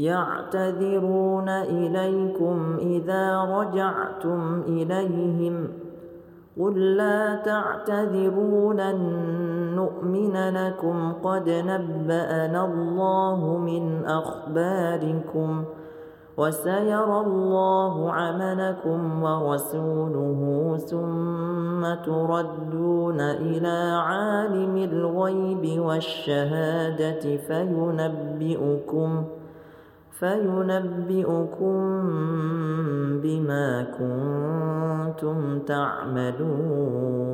يعتذرون إليكم إذا رجعتم إليهم. قل لا تعتذروا لن نؤمن لكم قد نبأنا الله من أخباركم وسيرى الله عملكم ورسوله ثم تردون إلى عالم الغيب والشهادة فينبئكم. فينبئكم بما كنتم تعملون.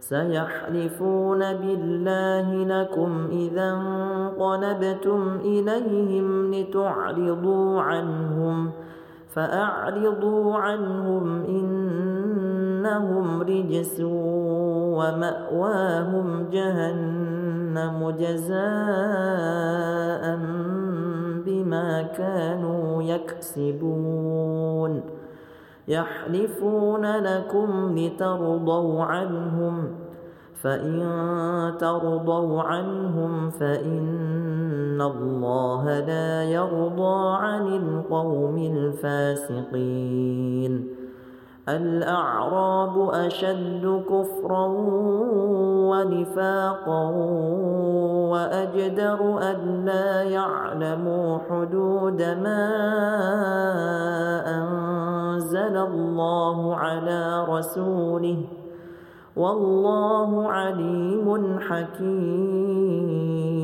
سيحلفون بالله لكم إذا انقلبتم إليهم لتعرضوا عنهم فأعرضوا عنهم إنهم رجس ومأواهم جهنم جزاء بما كانوا يكسبون. يحلفون لكم لترضوا عنهم فإن ترضوا عنهم فإن الله لا يرضى عن القوم الفاسقين. الأعراب أشد كفرا ونفاقا وأجدر أن لا يعلموا حدود ما أنزل الله على رسوله والله عليم حكيم.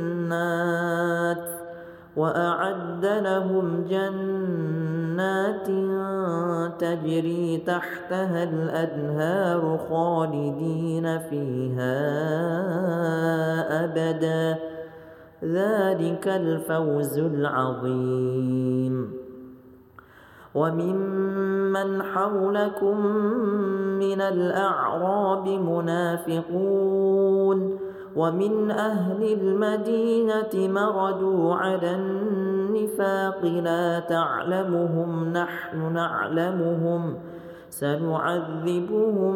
وأعد لهم جنات تجري تحتها الأنهار خالدين فيها أبدا. ذلك الفوز العظيم. وممن حولكم من الأعراب منافقون. ومن أهل المدينة مردوا على النفاق لا تعلمهم نحن نعلمهم سنعذبهم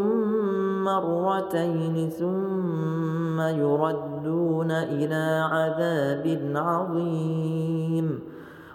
مرتين ثم يردون إلى عذاب عظيم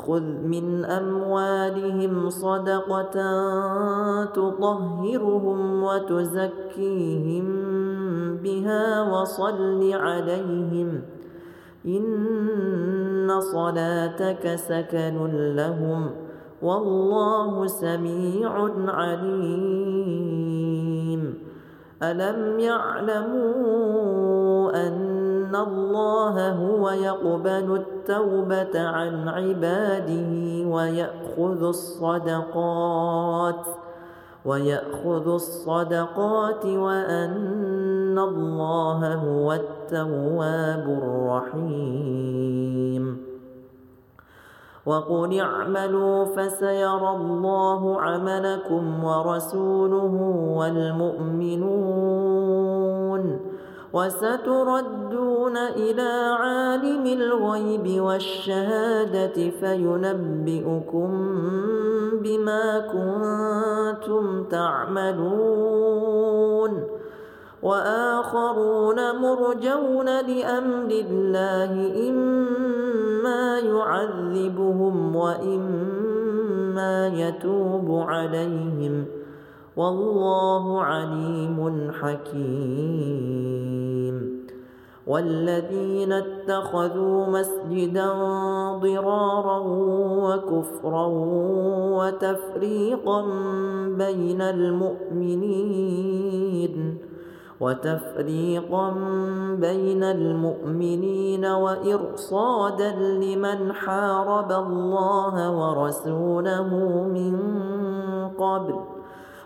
خذ من أموالهم صدقة تطهرهم وتزكيهم بها وصل عليهم. إن صلاتك سكن لهم والله سميع عليم. ألم يعلموا أن الله هو يقبل التوبة عن عباده ويأخذ الصدقات ويأخذ الصدقات وأن الله هو التواب الرحيم وقل اعملوا فسيرى الله عملكم ورسوله والمؤمنون وستردون إلى عالم الغيب والشهادة فينبئكم بما كنتم تعملون. وآخرون مرجون لأمر الله إما يعذبهم وإما يتوب عليهم. والله عليم حكيم. والذين اتخذوا مسجدا ضرارا وكفرا وتفريقا بين المؤمنين وتفريقا بين المؤمنين وإرصادا لمن حارب الله ورسوله من قبل.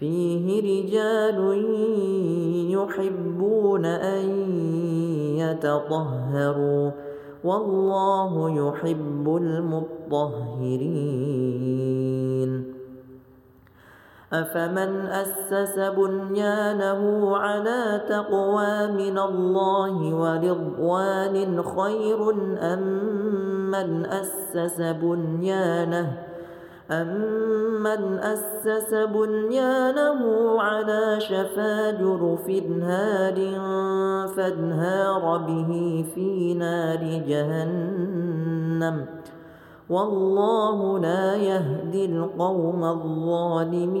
فيه رجال يحبون أن يتطهروا والله يحب المطهرين. أفمن أسس بنيانه على تقوى من الله ورضوان خير أم من أسس بنيانه أمن أسس بنيانه على شفا جرف هار فانهار به في نار جهنم والله لا يهدي القوم الظالمين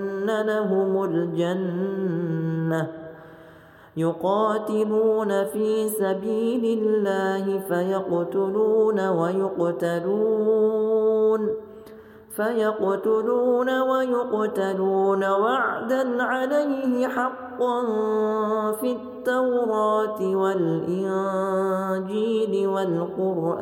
لهم الجنة يقاتلون في سبيل الله فيقتلون ويقتلون فيقتلون ويقتلون وعدا عليه حقا في التوراة والإنجيل والقرآن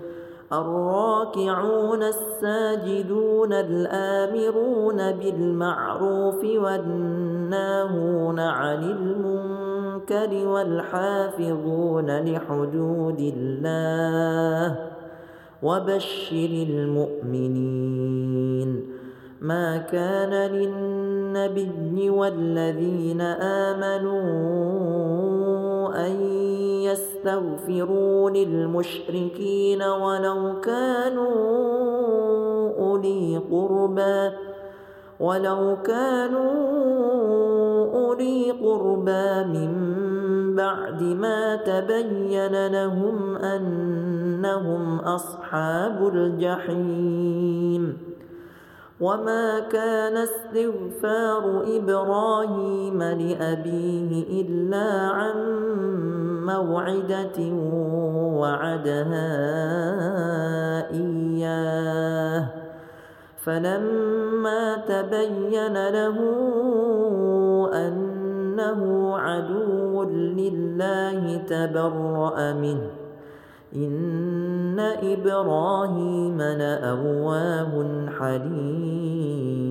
الراكعون الساجدون الآمرون بالمعروف والناهون عن المنكر والحافظون لحدود الله وبشر المؤمنين. ما كان للنبي والذين آمنوا أن يستغفروا للمشركين ولو كانوا أولي قربى ولو كانوا أولي قربى من بعد ما تبين لهم أنهم أصحاب الجحيم. وما كان استغفار إبراهيم لأبيه إلا عن موعدة وعدها إياه. فلما تبين له أنه عدو لله تبرأ منه. إن إبراهيم لأواه حليم.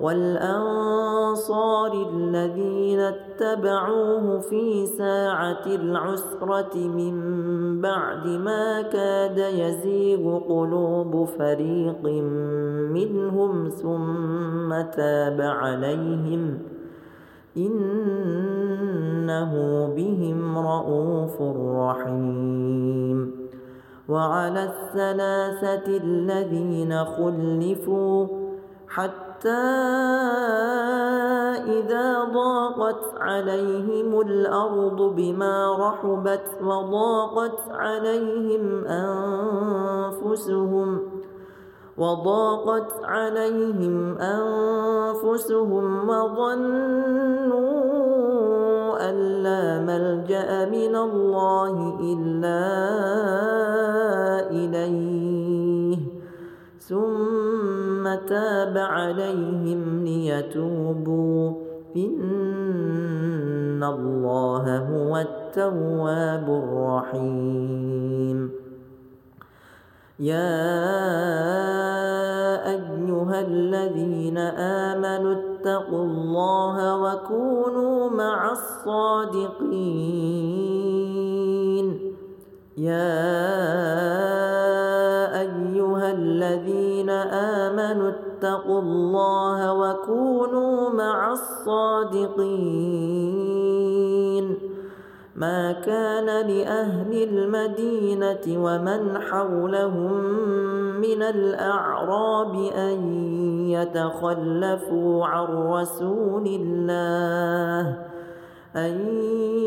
والأنصار الذين اتبعوه في ساعة العسرة من بعد ما كاد يزيغ قلوب فريق منهم ثم تاب عليهم ۖ إنه بهم رءوف رحيم. وعلى الثلاثة الذين خلفوا حتى إذا ضاقت عليهم الأرض بما رحبت وضاقت عليهم أنفسهم وضاقت عليهم أنفسهم وظنوا أن لا ملجأ من الله إلا إليه. ثم تاب عليهم ليتوبوا. إن الله هو التواب الرحيم. يا أيها الذين آمنوا اتقوا الله وكونوا مع الصادقين. يا الذين آمنوا اتقوا الله وكونوا مع الصادقين. ما كان لأهل المدينة ومن حولهم من الأعراب أن يتخلفوا عن رسول الله. أن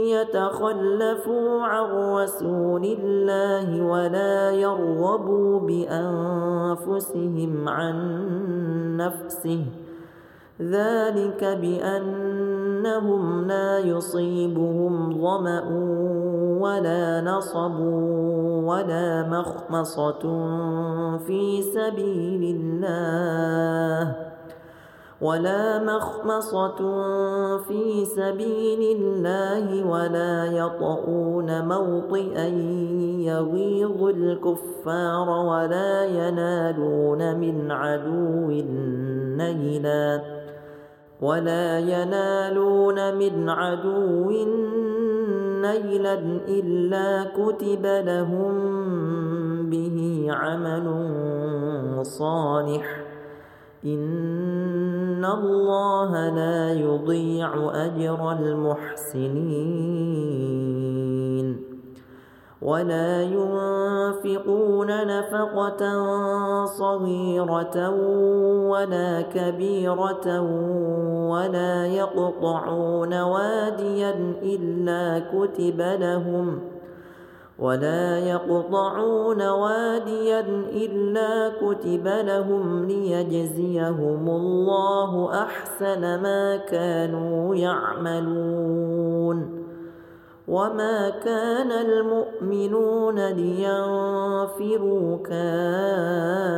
يتخلفوا عن رسول الله ولا يرغبوا بأنفسهم عن نفسه. ذلك بأنهم لا يصيبهم ظمأ ولا نصب ولا مخمصة في سبيل الله. ولا مخمصة في سبيل الله ولا يطؤون موطئا يغيظ الكفار ولا ينالون من عدو نيلاً ولا ينالون من عدو نيلا إلا كتب لهم به عمل صالح. إن الله لا يضيع أجر المحسنين ولا ينفقون نفقة صغيرة ولا كبيرة ولا يقطعون واديا إلا كتب لهم ولا يقطعون واديا إلا كتب لهم ليجزيهم الله أحسن ما كانوا يعملون وما كان المؤمنون لينفروا كافة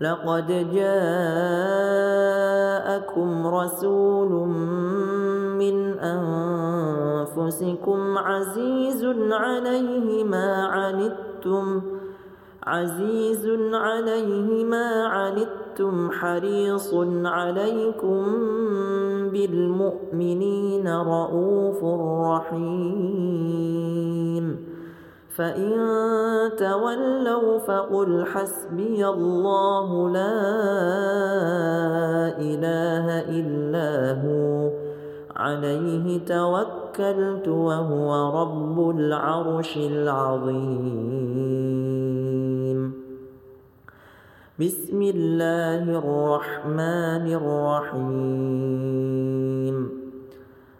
لقد جاءكم رسول من أنفسكم عزيز عليه ما عنتم عزيز عليه ما عنتم حريص عليكم بالمؤمنين رؤوف رحيم. فإن تولوا فقل حسبي الله لا إله إلا هو عليه توكلت وهو رب العرش العظيم. بسم الله الرحمن الرحيم.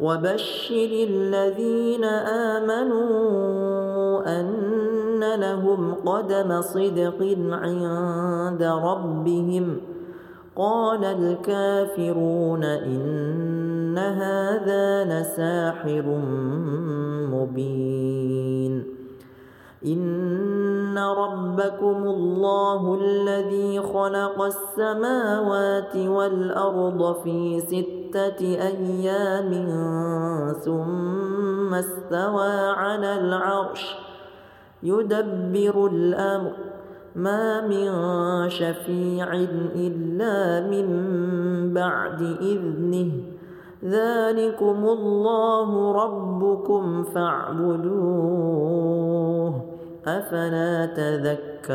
وبشر الذين آمنوا أن لهم قدم صدق عند ربهم. قال الكافرون إن هذا لساحر مبين. إن ربكم الله الذي خلق السماوات والأرض في ستة أيام ثم استوى على العرش يدبر الأمر. ما من شفيع إلا من بعد إذنه. ذلكم الله ربكم فاعبدوه. أفلا تذكرون؟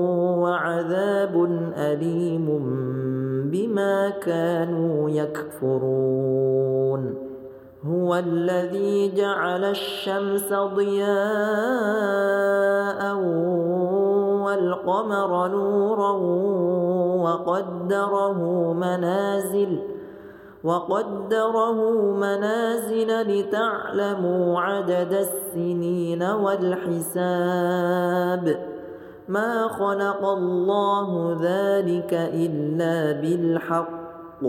وعذاب أليم بما كانوا يكفرون. هو الذي جعل الشمس ضياء والقمر نورا وقدره منازل وقدره منازل لتعلموا عدد السنين والحساب. ما خلق الله ذلك إلا بالحق.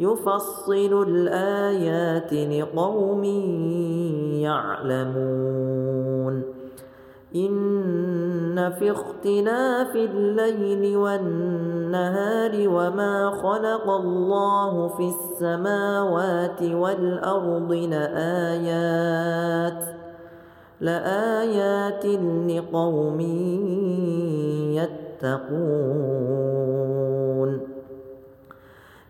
يفصل الآيات لقوم يعلمون. إن في اختلاف الليل والنهار وما خلق الله في السماوات والأرض لآيات لآيات لقوم يتقون.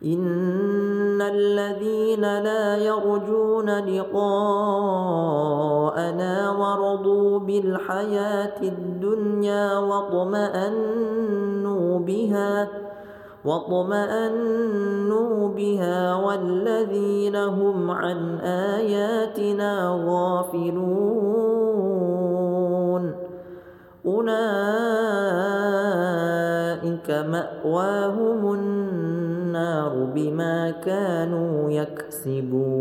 إن الذين لا يرجون لقاءنا ورضوا بالحياة الدنيا واطمأنوا بها واطمأنوا بها والذين هم عن آياتنا غافلون أولئك مأواهم النار بما كانوا يكسبون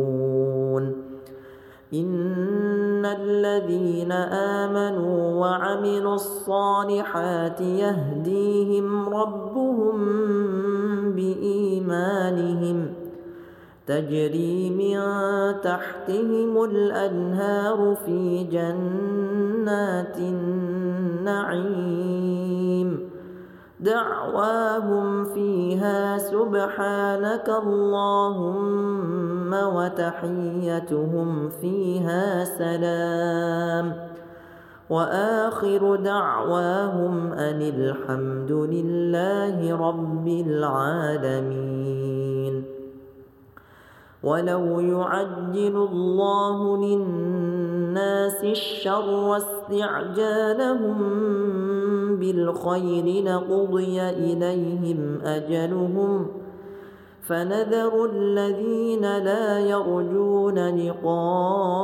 إن الذين آمنوا وعملوا الصالحات يهديهم ربهم بإيمانهم تجري من تحتهم الأنهار في جنات النعيم. دعواهم فيها سبحانك اللهم وتحيتهم فيها سلام. وآخر دعواهم أن الحمد لله رب العالمين. ولو يعجل الله للناس الشر استعجالهم بالخير لقضي إليهم أجلهم فنذر الذين لا يرجون لقاءنا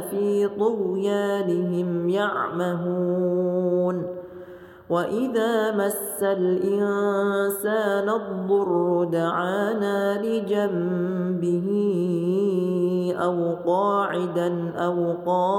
في طغيانهم يعمهون وإذا مس الإنسان الضر دعانا لجنبه أو قاعدا أو قائما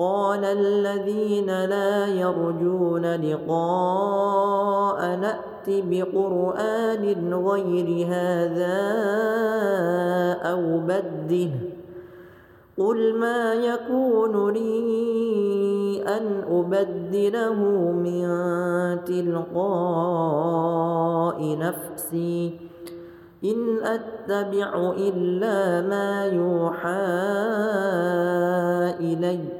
قال الذين لا يرجون لقاء نأت بقرآن غير هذا أو بده. قل ما يكون لي أن أبدله من تلقاء نفسي. إن أتبع إلا ما يوحى إليّ.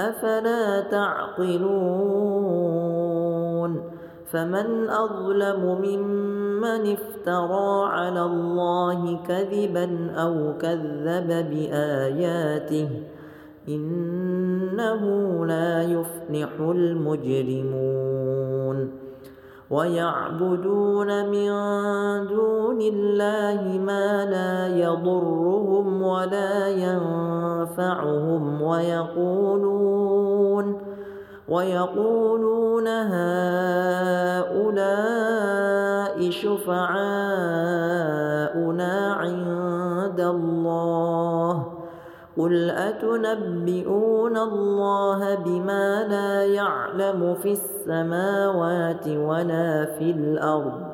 أفلا تعقلون فمن أظلم ممن افترى على الله كذبا أو كذب بآياته إن إنه لا يفلح المجرمون ويعبدون من دون الله ما لا يضرهم ولا ينفعهم ويقولون ويقولون هؤلاء شفعاؤنا عند الله قل أتنبئون الله بما لا يعلم في السماوات ولا في الأرض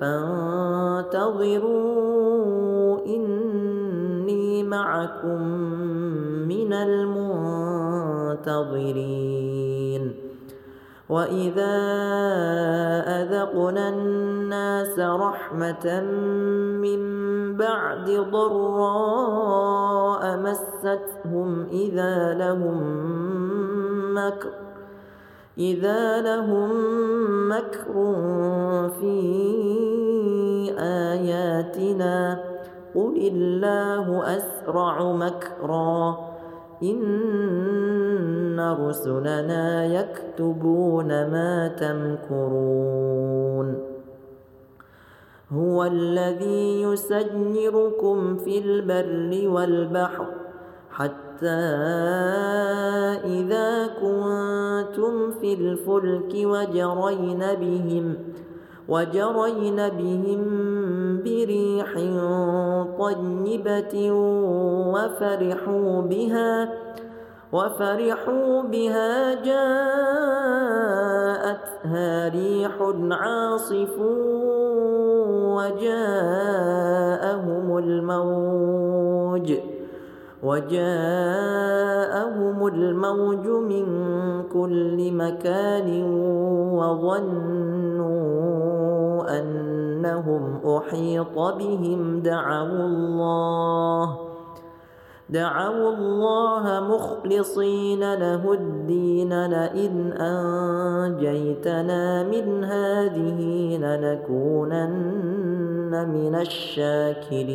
فانتظروا إني معكم من المنتظرين. وإذا أذقنا الناس رحمة من بعد ضراء مستهم إذا لهم مكر إذا لهم مكر في آياتنا قل الله أسرع مكرا. إن رسلنا يكتبون ما تمكرون. هو الذي يسيركم في البر والبحر. حتى إذا كنتم في الفلك وجرين بهم وجرين بهم بريح طيبة وفرحوا بها وفرحوا بها جاءتها ريح عاصف وجاءهم الموج. وجاءهم الموج من كل مكان وظنوا أنهم أحيط بهم. دعوا الله دعوا الله مخلصين له الدين. لئن أنجيتنا من هذه لنكونن من الشاكرين.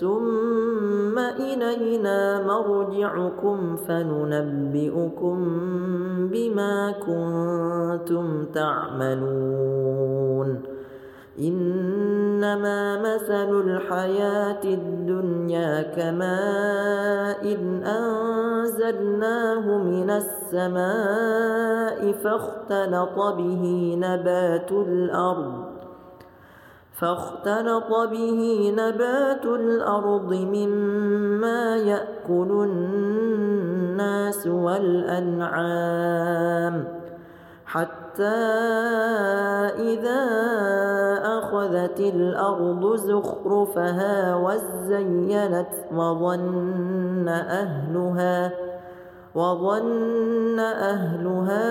ثم إلينا مرجعكم فننبئكم بما كنتم تعملون. إنما مثل الحياة الدنيا كماء إن أنزلناه من السماء فاختلط به نبات الأرض فاختلط به نبات الأرض مما يأكل الناس والأنعام حتى إذا أخذت الأرض زخرفها وزينت وظن أهلها وظن أهلها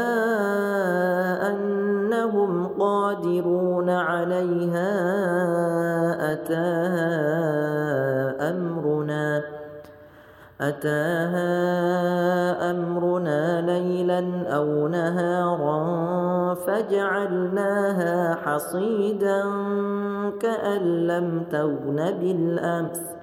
أنهم قادرون عليها أتاها أمرنا أتاها أمرنا ليلا أو نهارا فجعلناها حصيدا كأن لم تغن بالأمس.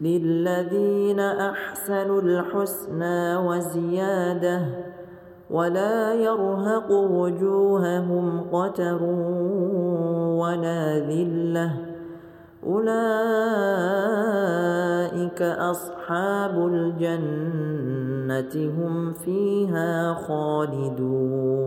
للذين أحسنوا الحسنى وزيادة ولا يرهق وجوههم قتر ولا ذلة أولئك أصحاب الجنة هم فيها خالدون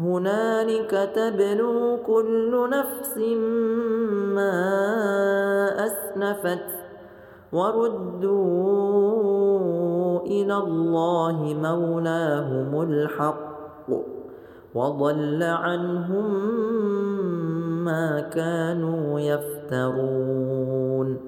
هنالك تبلو كل نفس ما أسنفت وردوا إلى الله مولاهم الحق وضل عنهم ما كانوا يفترون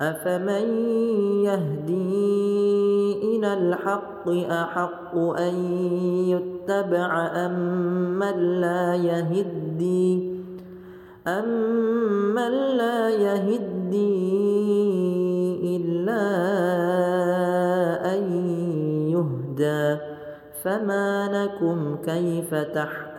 أفمن يهدي إلى الحق أحق أن يتبع أم من لا يهدي أمن لا يهدي إلا أن يهدى فما لكم كيف تحكمون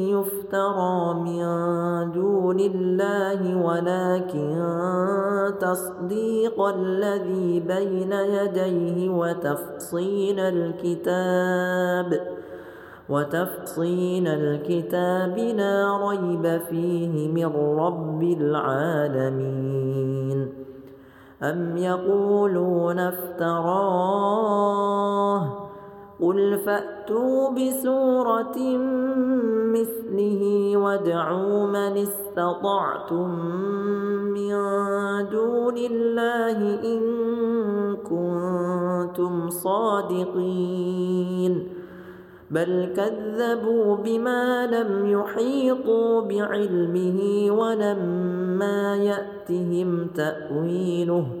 يفترى من دون الله ولكن تصديق الذي بين يديه وتفصيل الكتاب وتفصيل الكتاب لا ريب فيه من رب العالمين. أم يقولون افتراه؟ قل فأتوا بسورة مثله وادعوا من استطعتم من دون الله إن كنتم صادقين بل كذبوا بما لم يحيطوا بعلمه ولما يأتهم تأويله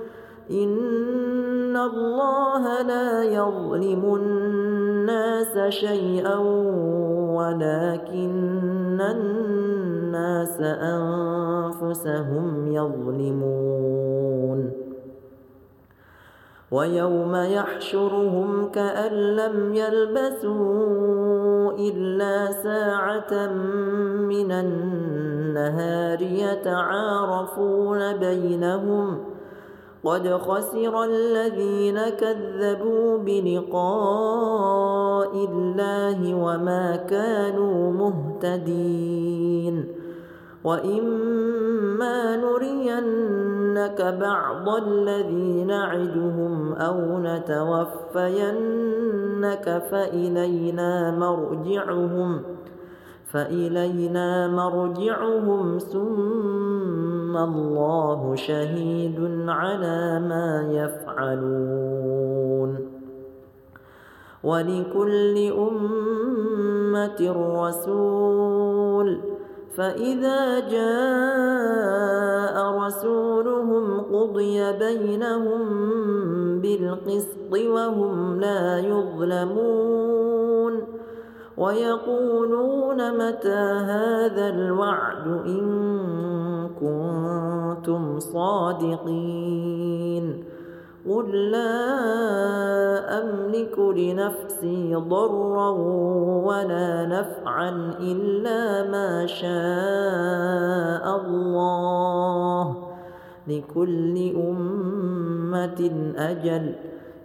إن الله لا يظلم الناس شيئا ولكن الناس أنفسهم يظلمون ويوم يحشرهم كأن لم يلبثوا إلا ساعة من النهار يتعارفون بينهم ۖ قد خسر الذين كذبوا بلقاء الله وما كانوا مهتدين. وإما نرينك بعض الذي نعدهم أو نتوفينك فإلينا مرجعهم. فإلينا مرجعهم ثم الله شهيد على ما يفعلون. ولكل أمة رسول فإذا جاء رسولهم قضي بينهم بالقسط وهم لا يظلمون. ويقولون متى هذا الوعد إن كنتم صادقين قل لا أملك لنفسي ضرا ولا نفعا إلا ما شاء الله لكل أمة أجل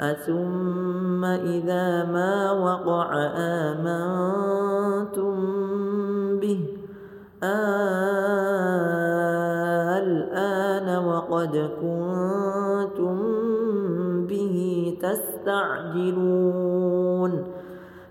أثم إذا ما وقع آمنتم به الآن وقد كنتم به تستعجلون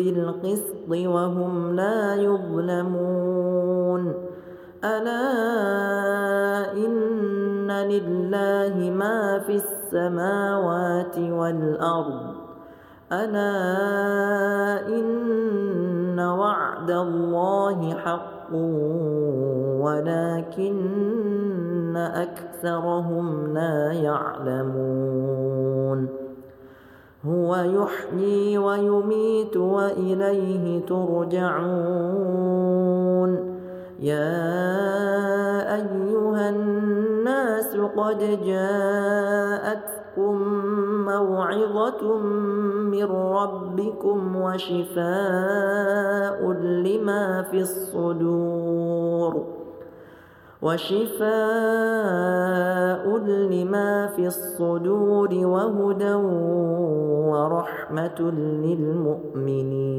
بالقسط وهم لا يظلمون. ألا إن لله ما في السماوات والأرض. ألا إن وعد الله حق ولكن أكثرهم لا يعلمون. هو يحيي ويميت وإليه ترجعون. يا أيها الناس قد جاءتكم موعظة من ربكم وشفاء لما في الصدور. وشفاء لما في الصدور وهدى ورحمة للمؤمنين.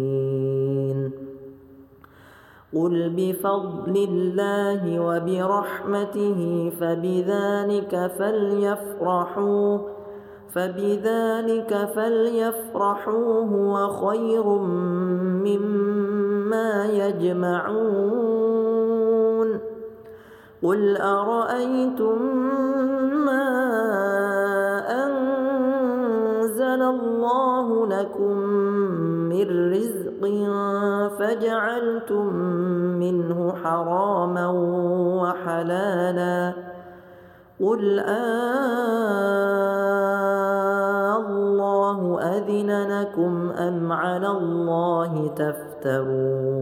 قل بفضل الله وبرحمته فبذلك فليفرحوا فبذلك فليفرحوا هو خير مما يجمعون. قل أرأيتم ما أنزل الله لكم من رزق فجعلتم منه حراما وحلالا قل الله أذن لكم أم على الله تفترون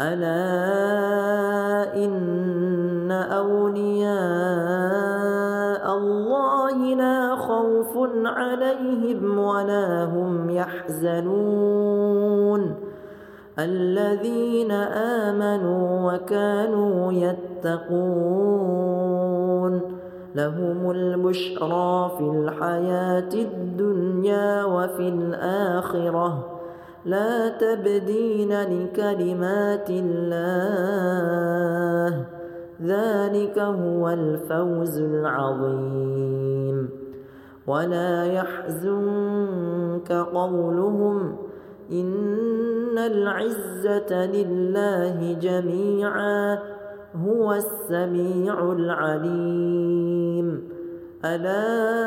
ألا إن أولياء الله لا خوف عليهم ولا هم يحزنون. الذين آمنوا وكانوا يتقون. لهم البشرى في الحياة الدنيا وفي الآخرة. لا تبدين لكلمات الله. ذلك هو الفوز العظيم. ولا يحزنك قولهم إن العزة لله جميعا هو السميع العليم. ألا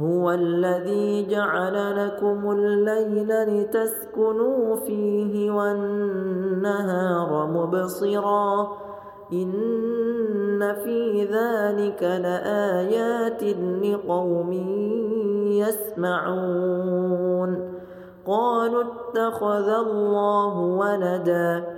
هو الذي جعل لكم الليل لتسكنوا فيه والنهار مبصرا. إن في ذلك لآيات لقوم يسمعون. قالوا اتخذ الله ولدا.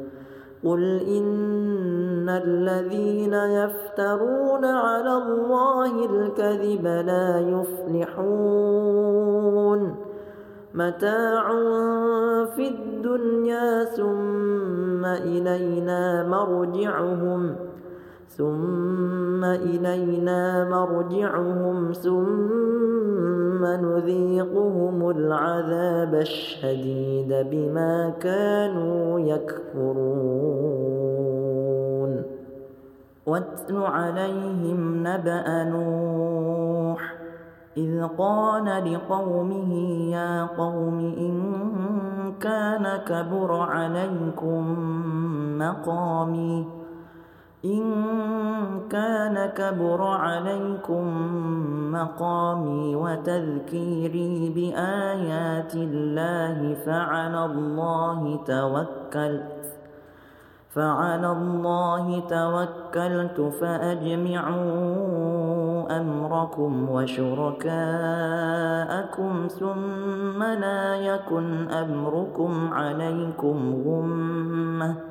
قل إن الذين يفترون على الله الكذب لا يفلحون متاع في الدنيا ثم إلينا مرجعهم ثم إلينا مرجعهم ثم نذيقهم العذاب الشديد بما كانوا يكفرون. واتل عليهم نبأ نوح إذ قال لقومه يا قوم إن كان كبر عليكم مقامي إن كان كبر عليكم مقامي وتذكيري بآيات الله فعلى الله توكلت فعلى الله توكلت فأجمعوا أمركم وشركاءكم ثم لا يكن أمركم عليكم غمّة.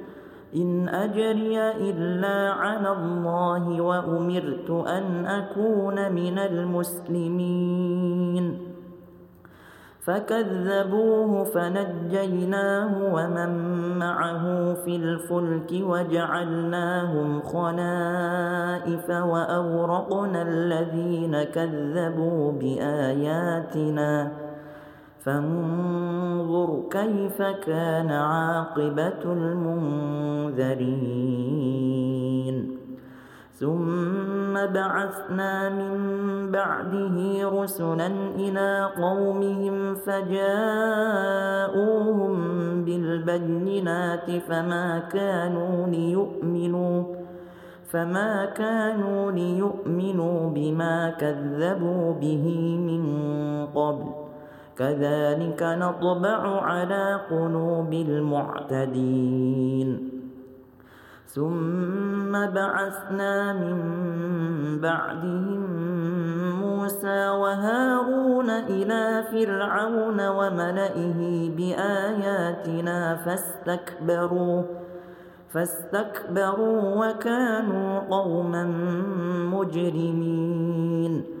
إن أجري إلا على الله وأمرت أن أكون من المسلمين. فكذبوه فنجيناه ومن معه في الفلك وجعلناهم خلائف وأورقنا الذين كذبوا بآياتنا. فانظر كيف كان عاقبة المنذرين. ثم بعثنا من بعده رسلا إلى قومهم فجاءوهم بالبينات فما كانوا ليؤمنوا فما كانوا ليؤمنوا بما كذبوا به من قبل. كذلك نطبع على قلوب المعتدين. ثم بعثنا من بعدهم موسى وهارون إلى فرعون وملئه بآياتنا فاستكبروا فاستكبروا وكانوا قوما مجرمين.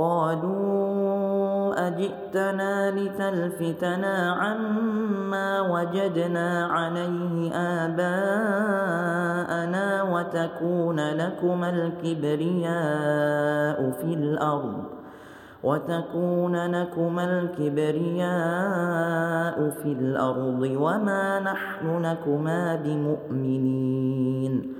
قالوا أجئتنا لتلفتنا عما وجدنا عليه آباءنا وتكون لكما الكبرياء في الأرض وتكون لكما الكبرياء في الأرض وما نحن لكما بمؤمنين.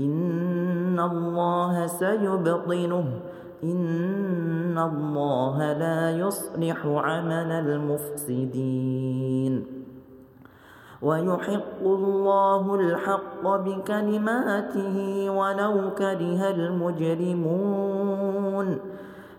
إن الله سيبطنه إن الله لا يصلح عمل المفسدين ويحق الله الحق بكلماته ولو كره المجرمون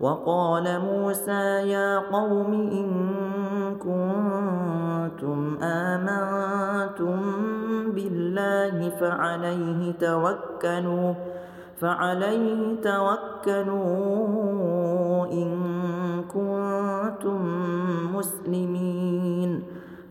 وقال موسى يا قوم إن كنتم آمنتم بالله فعليه توكلوا فعليه توكلوا إن كنتم مسلمين.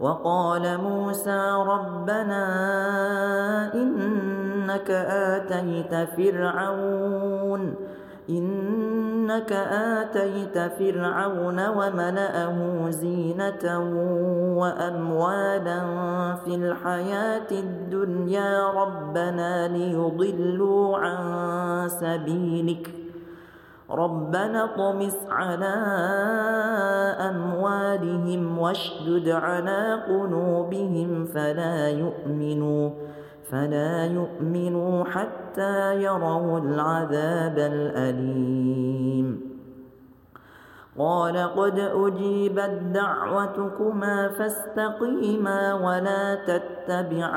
وقال موسى ربنا إنك آتيت فرعون إنك آتيت فرعون وملأه زينة وأموالا في الحياة الدنيا ربنا ليضلوا عن سبيلك. ربنا طمس على أموالهم واشدد على قلوبهم فلا يؤمنوا فلا يؤمنوا حتى يروا العذاب الأليم. قال قد أجيبت دعوتكما فاستقيما ولا تتبعان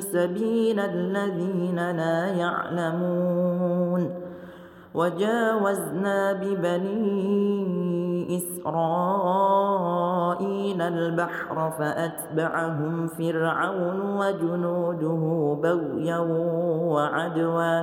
سبيل الذين لا يعلمون. وجاوزنا ببني إسرائيل البحر فأتبعهم فرعون وجنوده بغيا وعدوا.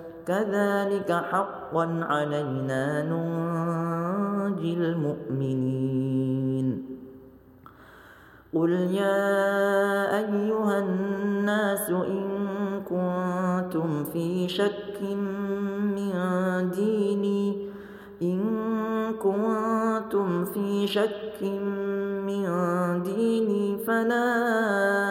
كذلك حقا علينا ننجي المؤمنين. قل يا أيها الناس إن كنتم في شك من ديني إن كنتم في شك من ديني فلا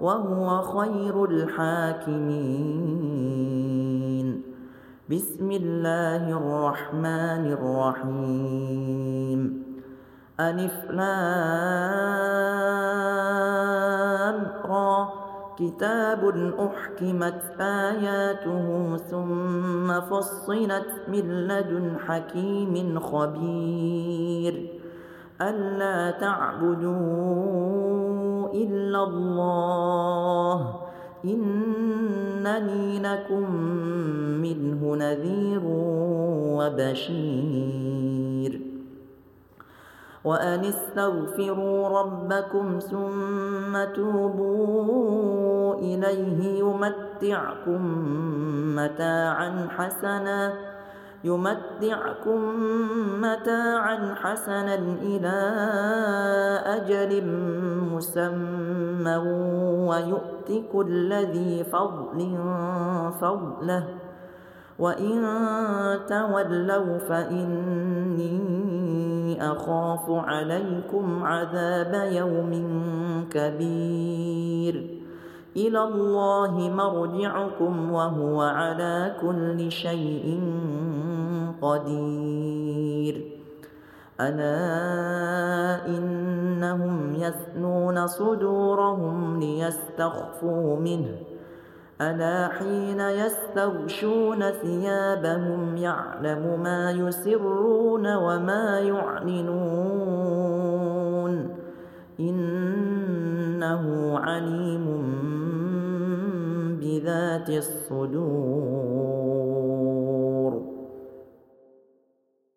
وهو خير الحاكمين. بسم الله الرحمن الرحيم. ألف را. كتاب أحكمت آياته ثم فصلت من لدن حكيم خبير. ألا تعبدوا إلا الله. إنني لكم منه نذير وبشير. وأن استغفروا ربكم ثم توبوا إليه يمتعكم متاعا حسنا. يمتعكم متاعا حسنا إلى أجل مسمى ويؤت كل ذي فضل فضله. وإن تولوا فإني أخاف عليكم عذاب يوم كبير. إلى الله مرجعكم وهو على كل شيء قدير. ألا إنهم يثنون صدورهم ليستخفوا منه. ألا حين يستغشون ثيابهم يعلم ما يسرون وما يعلنون. إنه عليم بذات الصدور.